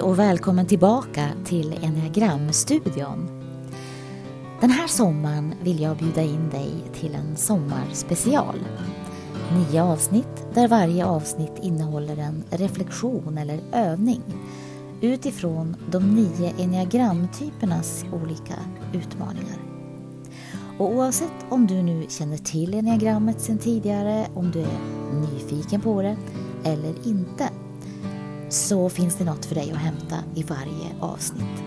Hej och välkommen tillbaka till Enneagramstudion. Den här sommaren vill jag bjuda in dig till en sommarspecial. Nio avsnitt där varje avsnitt innehåller en reflektion eller övning utifrån de nio enneagramtypernas olika utmaningar. Och oavsett om du nu känner till enneagrammet sedan tidigare, om du är nyfiken på det eller inte så finns det något för dig att hämta i varje avsnitt.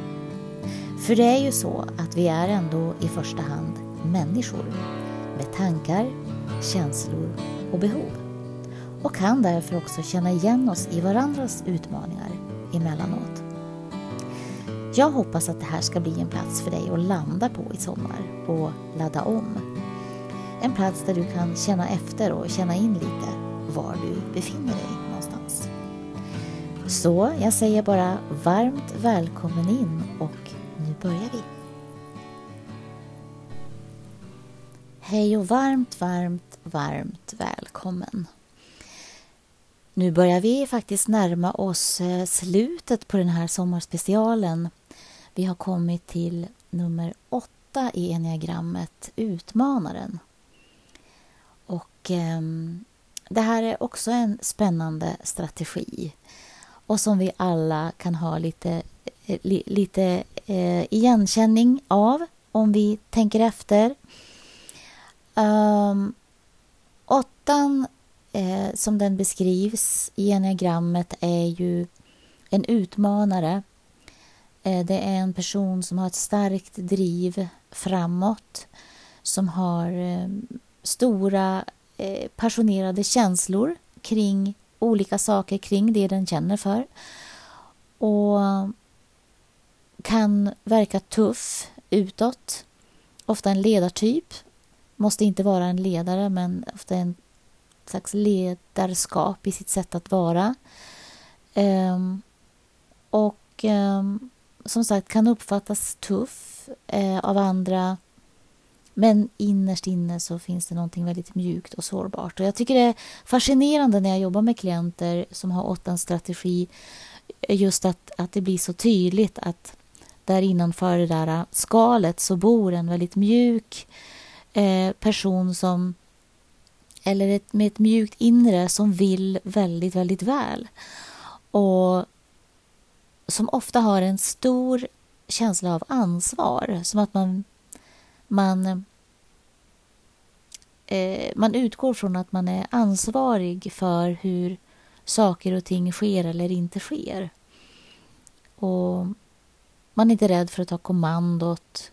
För det är ju så att vi är ändå i första hand människor med tankar, känslor och behov och kan därför också känna igen oss i varandras utmaningar emellanåt. Jag hoppas att det här ska bli en plats för dig att landa på i sommar och ladda om. En plats där du kan känna efter och känna in lite var du befinner dig. Så jag säger bara varmt välkommen in och nu börjar vi. Hej och varmt, varmt, varmt välkommen. Nu börjar vi faktiskt närma oss eh, slutet på den här sommarspecialen. Vi har kommit till nummer åtta i enneagrammet Utmanaren. Och eh, det här är också en spännande strategi och som vi alla kan ha lite, eh, li, lite eh, igenkänning av om vi tänker efter. Um, åttan, eh, som den beskrivs i enneagrammet, är ju en utmanare. Eh, det är en person som har ett starkt driv framåt, som har eh, stora eh, passionerade känslor kring olika saker kring det den känner för. Och kan verka tuff utåt. Ofta en ledartyp. Måste inte vara en ledare, men ofta en slags ledarskap i sitt sätt att vara. Um, och um, som sagt kan uppfattas tuff uh, av andra men innerst inne så finns det någonting väldigt mjukt och sårbart. Och jag tycker det är fascinerande när jag jobbar med klienter som har åttans strategi just att, att det blir så tydligt att där innanför det där skalet så bor en väldigt mjuk eh, person som eller ett, med ett mjukt inre som vill väldigt, väldigt väl. Och som ofta har en stor känsla av ansvar, som att man man, eh, man utgår från att man är ansvarig för hur saker och ting sker eller inte sker. Och man är inte rädd för att ta kommandot.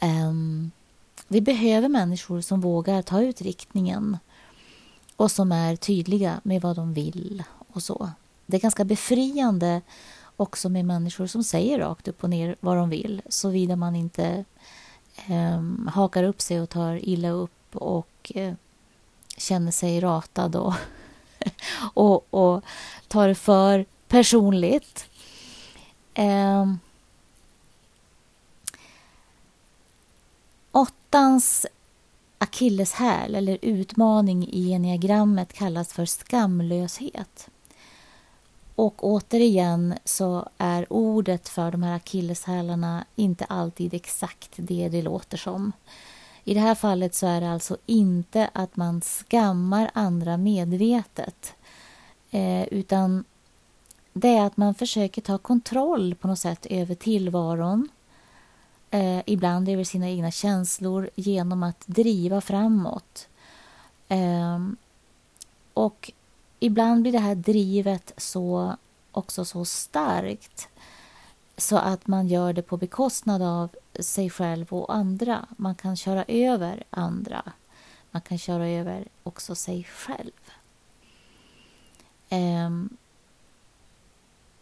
Um, vi behöver människor som vågar ta ut riktningen och som är tydliga med vad de vill och så. Det är ganska befriande också med människor som säger rakt upp och ner vad de vill såvida man inte eh, hakar upp sig och tar illa upp och eh, känner sig ratad och, och, och tar det för personligt. Eh, åttans akilleshäl eller utmaning i enneagrammet kallas för skamlöshet. Och återigen så är ordet för de här akilleshälarna inte alltid exakt det det låter som. I det här fallet så är det alltså inte att man skammar andra medvetet eh, utan det är att man försöker ta kontroll på något sätt över tillvaron eh, ibland över sina egna känslor genom att driva framåt. Eh, och ibland blir det här drivet så också så starkt så att man gör det på bekostnad av sig själv och andra. Man kan köra över andra. Man kan köra över också sig själv. Ehm,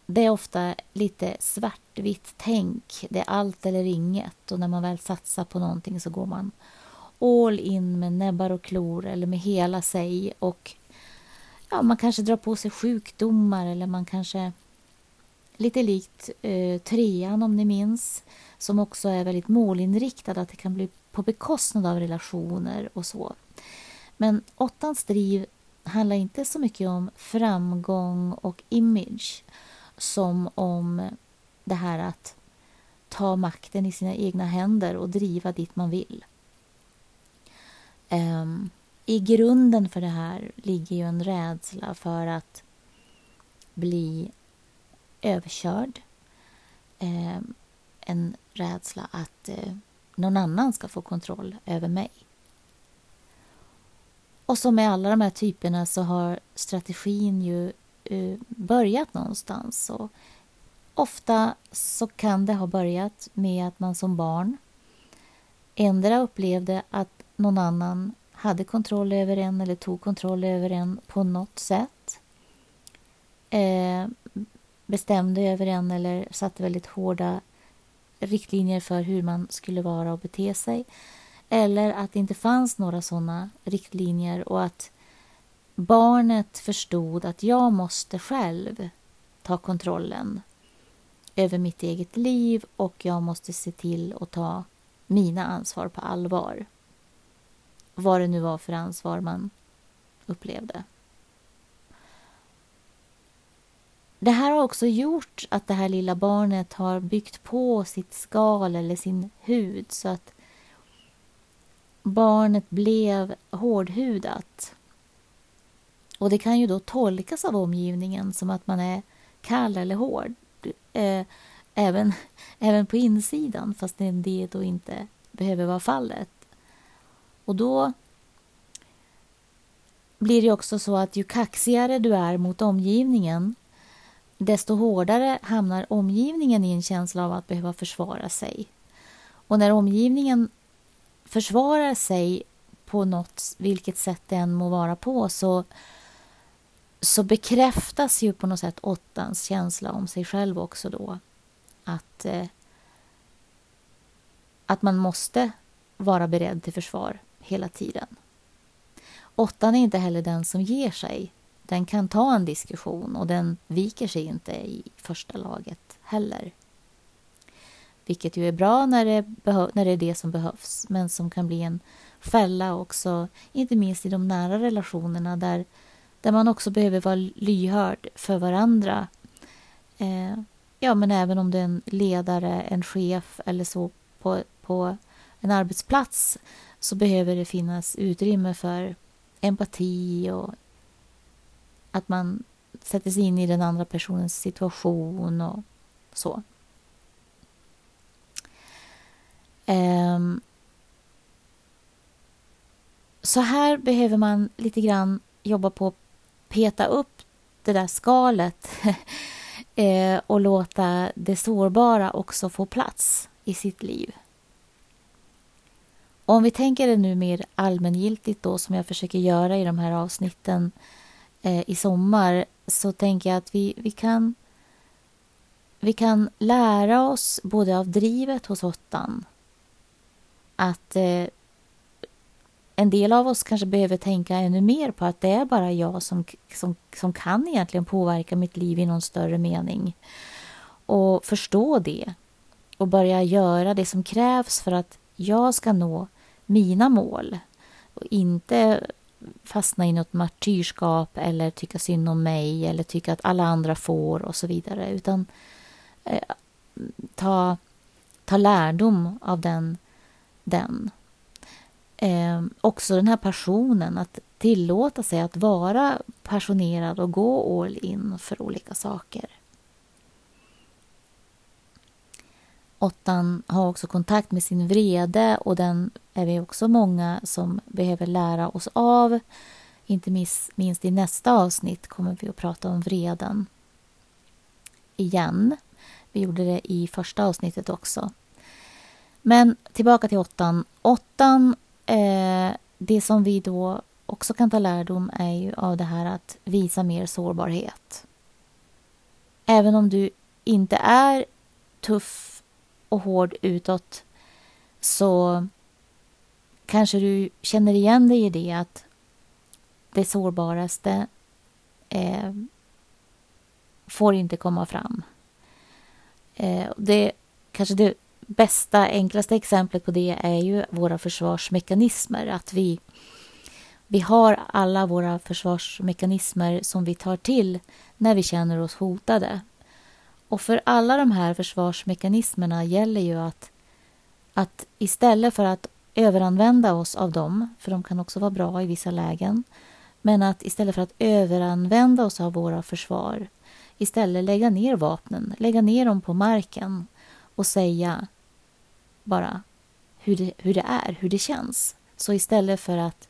det är ofta lite svartvitt tänk. Det är allt eller inget. Och när man väl satsar på någonting så går man all in med näbbar och klor eller med hela sig och ja, man kanske drar på sig sjukdomar eller man kanske lite likt eh, trean om ni minns som också är väldigt målinriktad att det kan bli på bekostnad av relationer och så. Men åttans driv handlar inte så mycket om framgång och image som om det här att ta makten i sina egna händer och driva dit man vill. Um, i grunden för det här ligger ju en rädsla för att bli överkörd. Eh, en rädsla att eh, någon annan ska få kontroll över mig. Och som med alla de här typerna så har strategin ju eh, börjat någonstans. Och ofta så kan det ha börjat med att man som barn endera upplevde att någon annan hade kontroll över en eller tog kontroll över en på något sätt. Eh, bestämde över en eller satte väldigt hårda riktlinjer för hur man skulle vara och bete sig. Eller att det inte fanns några sådana riktlinjer och att barnet förstod att jag måste själv ta kontrollen över mitt eget liv och jag måste se till att ta mina ansvar på allvar. Vad det nu var för ansvar man upplevde. Det här har också gjort att det här lilla barnet har byggt på sitt skal eller sin hud så att barnet blev hårdhudat. Och det kan ju då tolkas av omgivningen som att man är kall eller hård. Eh, även, även på insidan fast det då inte behöver vara fallet. Och då blir det också så att ju kaxigare du är mot omgivningen desto hårdare hamnar omgivningen i en känsla av att behöva försvara sig. Och när omgivningen försvarar sig på något, vilket sätt det än må vara på, så, så bekräftas ju på något sätt åttans känsla om sig själv också då. Att, eh, att man måste vara beredd till försvar hela tiden. Åttan är inte heller den som ger sig. Den kan ta en diskussion och den viker sig inte i första laget heller. Vilket ju är bra när det, när det är det som behövs men som kan bli en fälla också, inte minst i de nära relationerna där, där man också behöver vara lyhörd för varandra. Eh, ja, men även om det är en ledare, en chef eller så på, på en arbetsplats så behöver det finnas utrymme för empati och att man sätter sig in i den andra personens situation och så. Um, så här behöver man lite grann jobba på att peta upp det där skalet eh, och låta det sårbara också få plats i sitt liv. Om vi tänker det nu mer allmängiltigt då som jag försöker göra i de här avsnitten eh, i sommar så tänker jag att vi, vi, kan, vi kan lära oss både av drivet hos åttan att eh, en del av oss kanske behöver tänka ännu mer på att det är bara jag som, som, som kan egentligen påverka mitt liv i någon större mening. Och förstå det och börja göra det som krävs för att jag ska nå mina mål och inte fastna i något martyrskap eller tycka synd om mig eller tycka att alla andra får och så vidare utan eh, ta, ta lärdom av den. den. Eh, också den här passionen, att tillåta sig att vara passionerad och gå all in för olika saker. Åttan har också kontakt med sin vrede och den är vi också många som behöver lära oss av. Inte minst i nästa avsnitt kommer vi att prata om vreden. Igen. Vi gjorde det i första avsnittet också. Men tillbaka till åttan. Åttan, eh, det som vi då också kan ta lärdom är ju av det här att visa mer sårbarhet. Även om du inte är tuff och hård utåt så kanske du känner igen dig i det att det sårbaraste eh, får inte komma fram. Eh, det kanske det bästa, enklaste exemplet på det är ju våra försvarsmekanismer. Att vi, vi har alla våra försvarsmekanismer som vi tar till när vi känner oss hotade. Och för alla de här försvarsmekanismerna gäller ju att, att istället för att överanvända oss av dem, för de kan också vara bra i vissa lägen, men att istället för att överanvända oss av våra försvar istället lägga ner vapnen, lägga ner dem på marken och säga bara hur det, hur det är, hur det känns. Så istället för att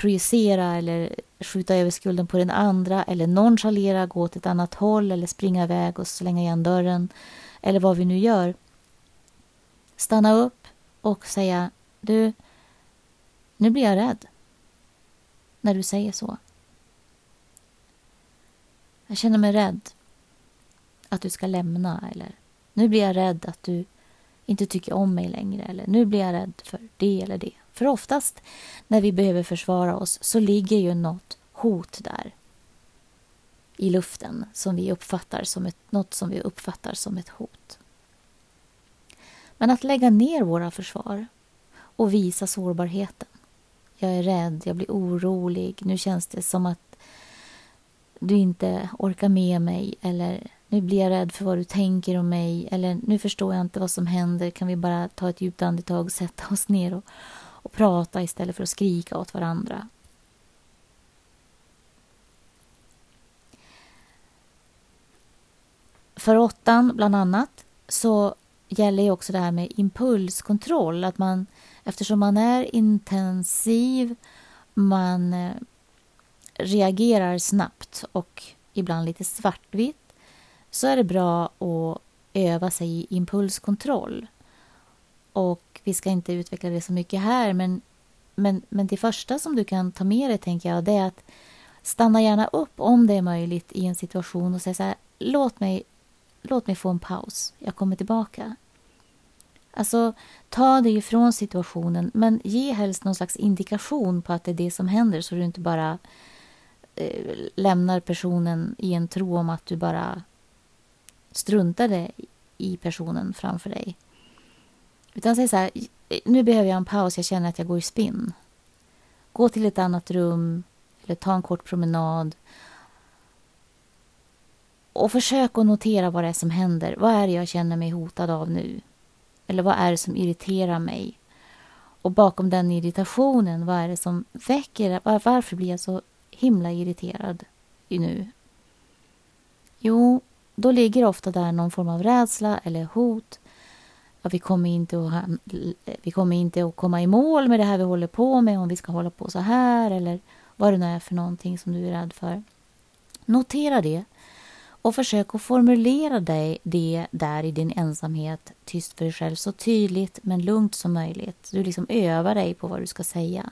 projicera eller skjuta över skulden på den andra eller nonchalera, gå åt ett annat håll eller springa iväg och slänga igen dörren eller vad vi nu gör. Stanna upp och säga du, nu blir jag rädd. När du säger så. Jag känner mig rädd att du ska lämna eller nu blir jag rädd att du inte tycker om mig längre eller nu blir jag rädd för det eller det. För oftast när vi behöver försvara oss så ligger ju något hot där i luften som vi uppfattar som ett, något som vi uppfattar som ett hot. Men att lägga ner våra försvar och visa sårbarheten. Jag är rädd, jag blir orolig, nu känns det som att du inte orkar med mig eller nu blir jag rädd för vad du tänker om mig eller nu förstår jag inte vad som händer, kan vi bara ta ett djupt andetag och sätta oss ner och, och prata istället för att skrika åt varandra. För åttan, bland annat, så gäller ju också det här med impulskontroll. Att man, eftersom man är intensiv, man eh, reagerar snabbt och ibland lite svartvitt så är det bra att öva sig i impulskontroll. Och vi ska inte utveckla det så mycket här, men, men, men det första som du kan ta med dig, tänker jag, det är att stanna gärna upp om det är möjligt i en situation och säga så här, låt mig, låt mig få en paus, jag kommer tillbaka. Alltså, ta dig ifrån situationen, men ge helst någon slags indikation på att det är det som händer så du inte bara eh, lämnar personen i en tro om att du bara struntade i personen framför dig. Utan säg så här, nu behöver jag en paus, jag känner att jag går i spinn. Gå till ett annat rum eller ta en kort promenad. Och försök att notera vad det är som händer. Vad är det jag känner mig hotad av nu? Eller vad är det som irriterar mig? Och bakom den irritationen, vad är det som väcker Varför blir jag så himla irriterad nu? Jo, då ligger ofta där någon form av rädsla eller hot. Att vi, kommer inte att, vi kommer inte att komma i mål med det här vi håller på med om vi ska hålla på så här eller vad det nu är för någonting som du är rädd för. Notera det och försök att formulera dig det där i din ensamhet tyst för dig själv så tydligt men lugnt som möjligt. Du liksom övar dig på vad du ska säga.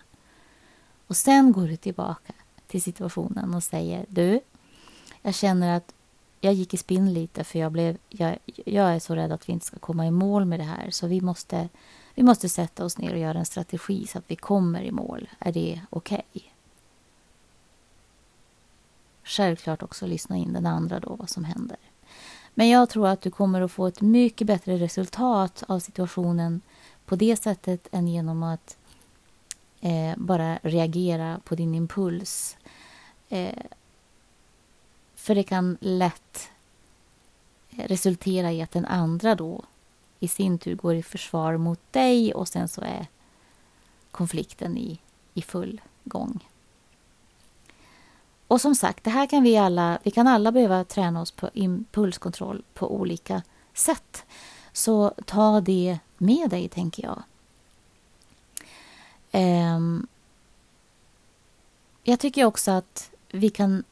Och sen går du tillbaka till situationen och säger du, jag känner att jag gick i spinn lite för jag, blev, jag, jag är så rädd att vi inte ska komma i mål med det här. Så vi måste, vi måste sätta oss ner och göra en strategi så att vi kommer i mål. Är det okej? Okay? Självklart också lyssna in den andra då, vad som händer. Men jag tror att du kommer att få ett mycket bättre resultat av situationen på det sättet än genom att eh, bara reagera på din impuls. Eh, för det kan lätt resultera i att den andra då i sin tur går i försvar mot dig och sen så är konflikten i, i full gång. Och som sagt, det här kan vi alla, vi kan alla behöva träna oss på impulskontroll på olika sätt. Så ta det med dig, tänker jag. Ehm, jag tycker också att vi kan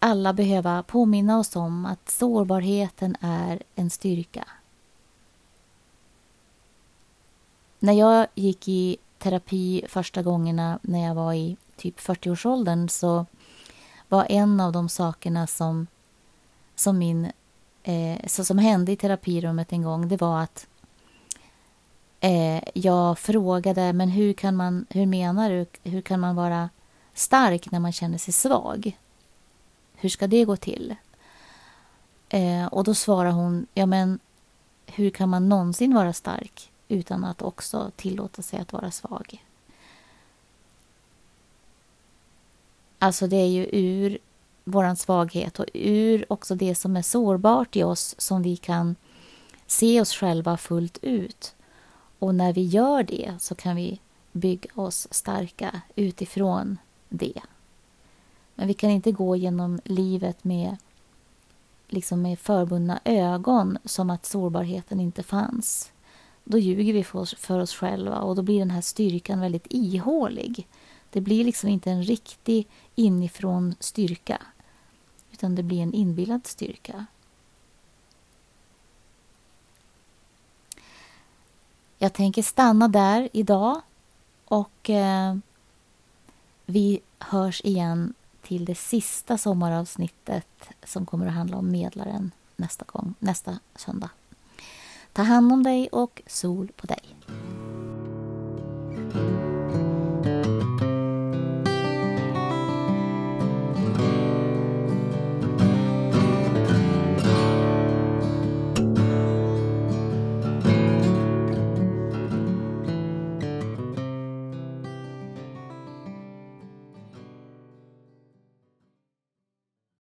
alla behöva påminna oss om att sårbarheten är en styrka. När jag gick i terapi första gångerna när jag var i typ 40-årsåldern så var en av de sakerna som, som, min, eh, så som hände i terapirummet en gång, det var att eh, jag frågade, men hur kan man, hur menar du, hur kan man vara stark när man känner sig svag? Hur ska det gå till? Eh, och då svarar hon, ja men hur kan man någonsin vara stark utan att också tillåta sig att vara svag? Alltså det är ju ur våran svaghet och ur också det som är sårbart i oss som vi kan se oss själva fullt ut. Och när vi gör det så kan vi bygga oss starka utifrån det. Men vi kan inte gå genom livet med, liksom med förbundna ögon som att sårbarheten inte fanns. Då ljuger vi för oss, för oss själva och då blir den här styrkan väldigt ihålig. Det blir liksom inte en riktig inifrån styrka utan det blir en inbillad styrka. Jag tänker stanna där idag och eh, vi hörs igen till det sista sommaravsnittet som kommer att handla om medlaren nästa gång, nästa söndag. Ta hand om dig och sol på dig.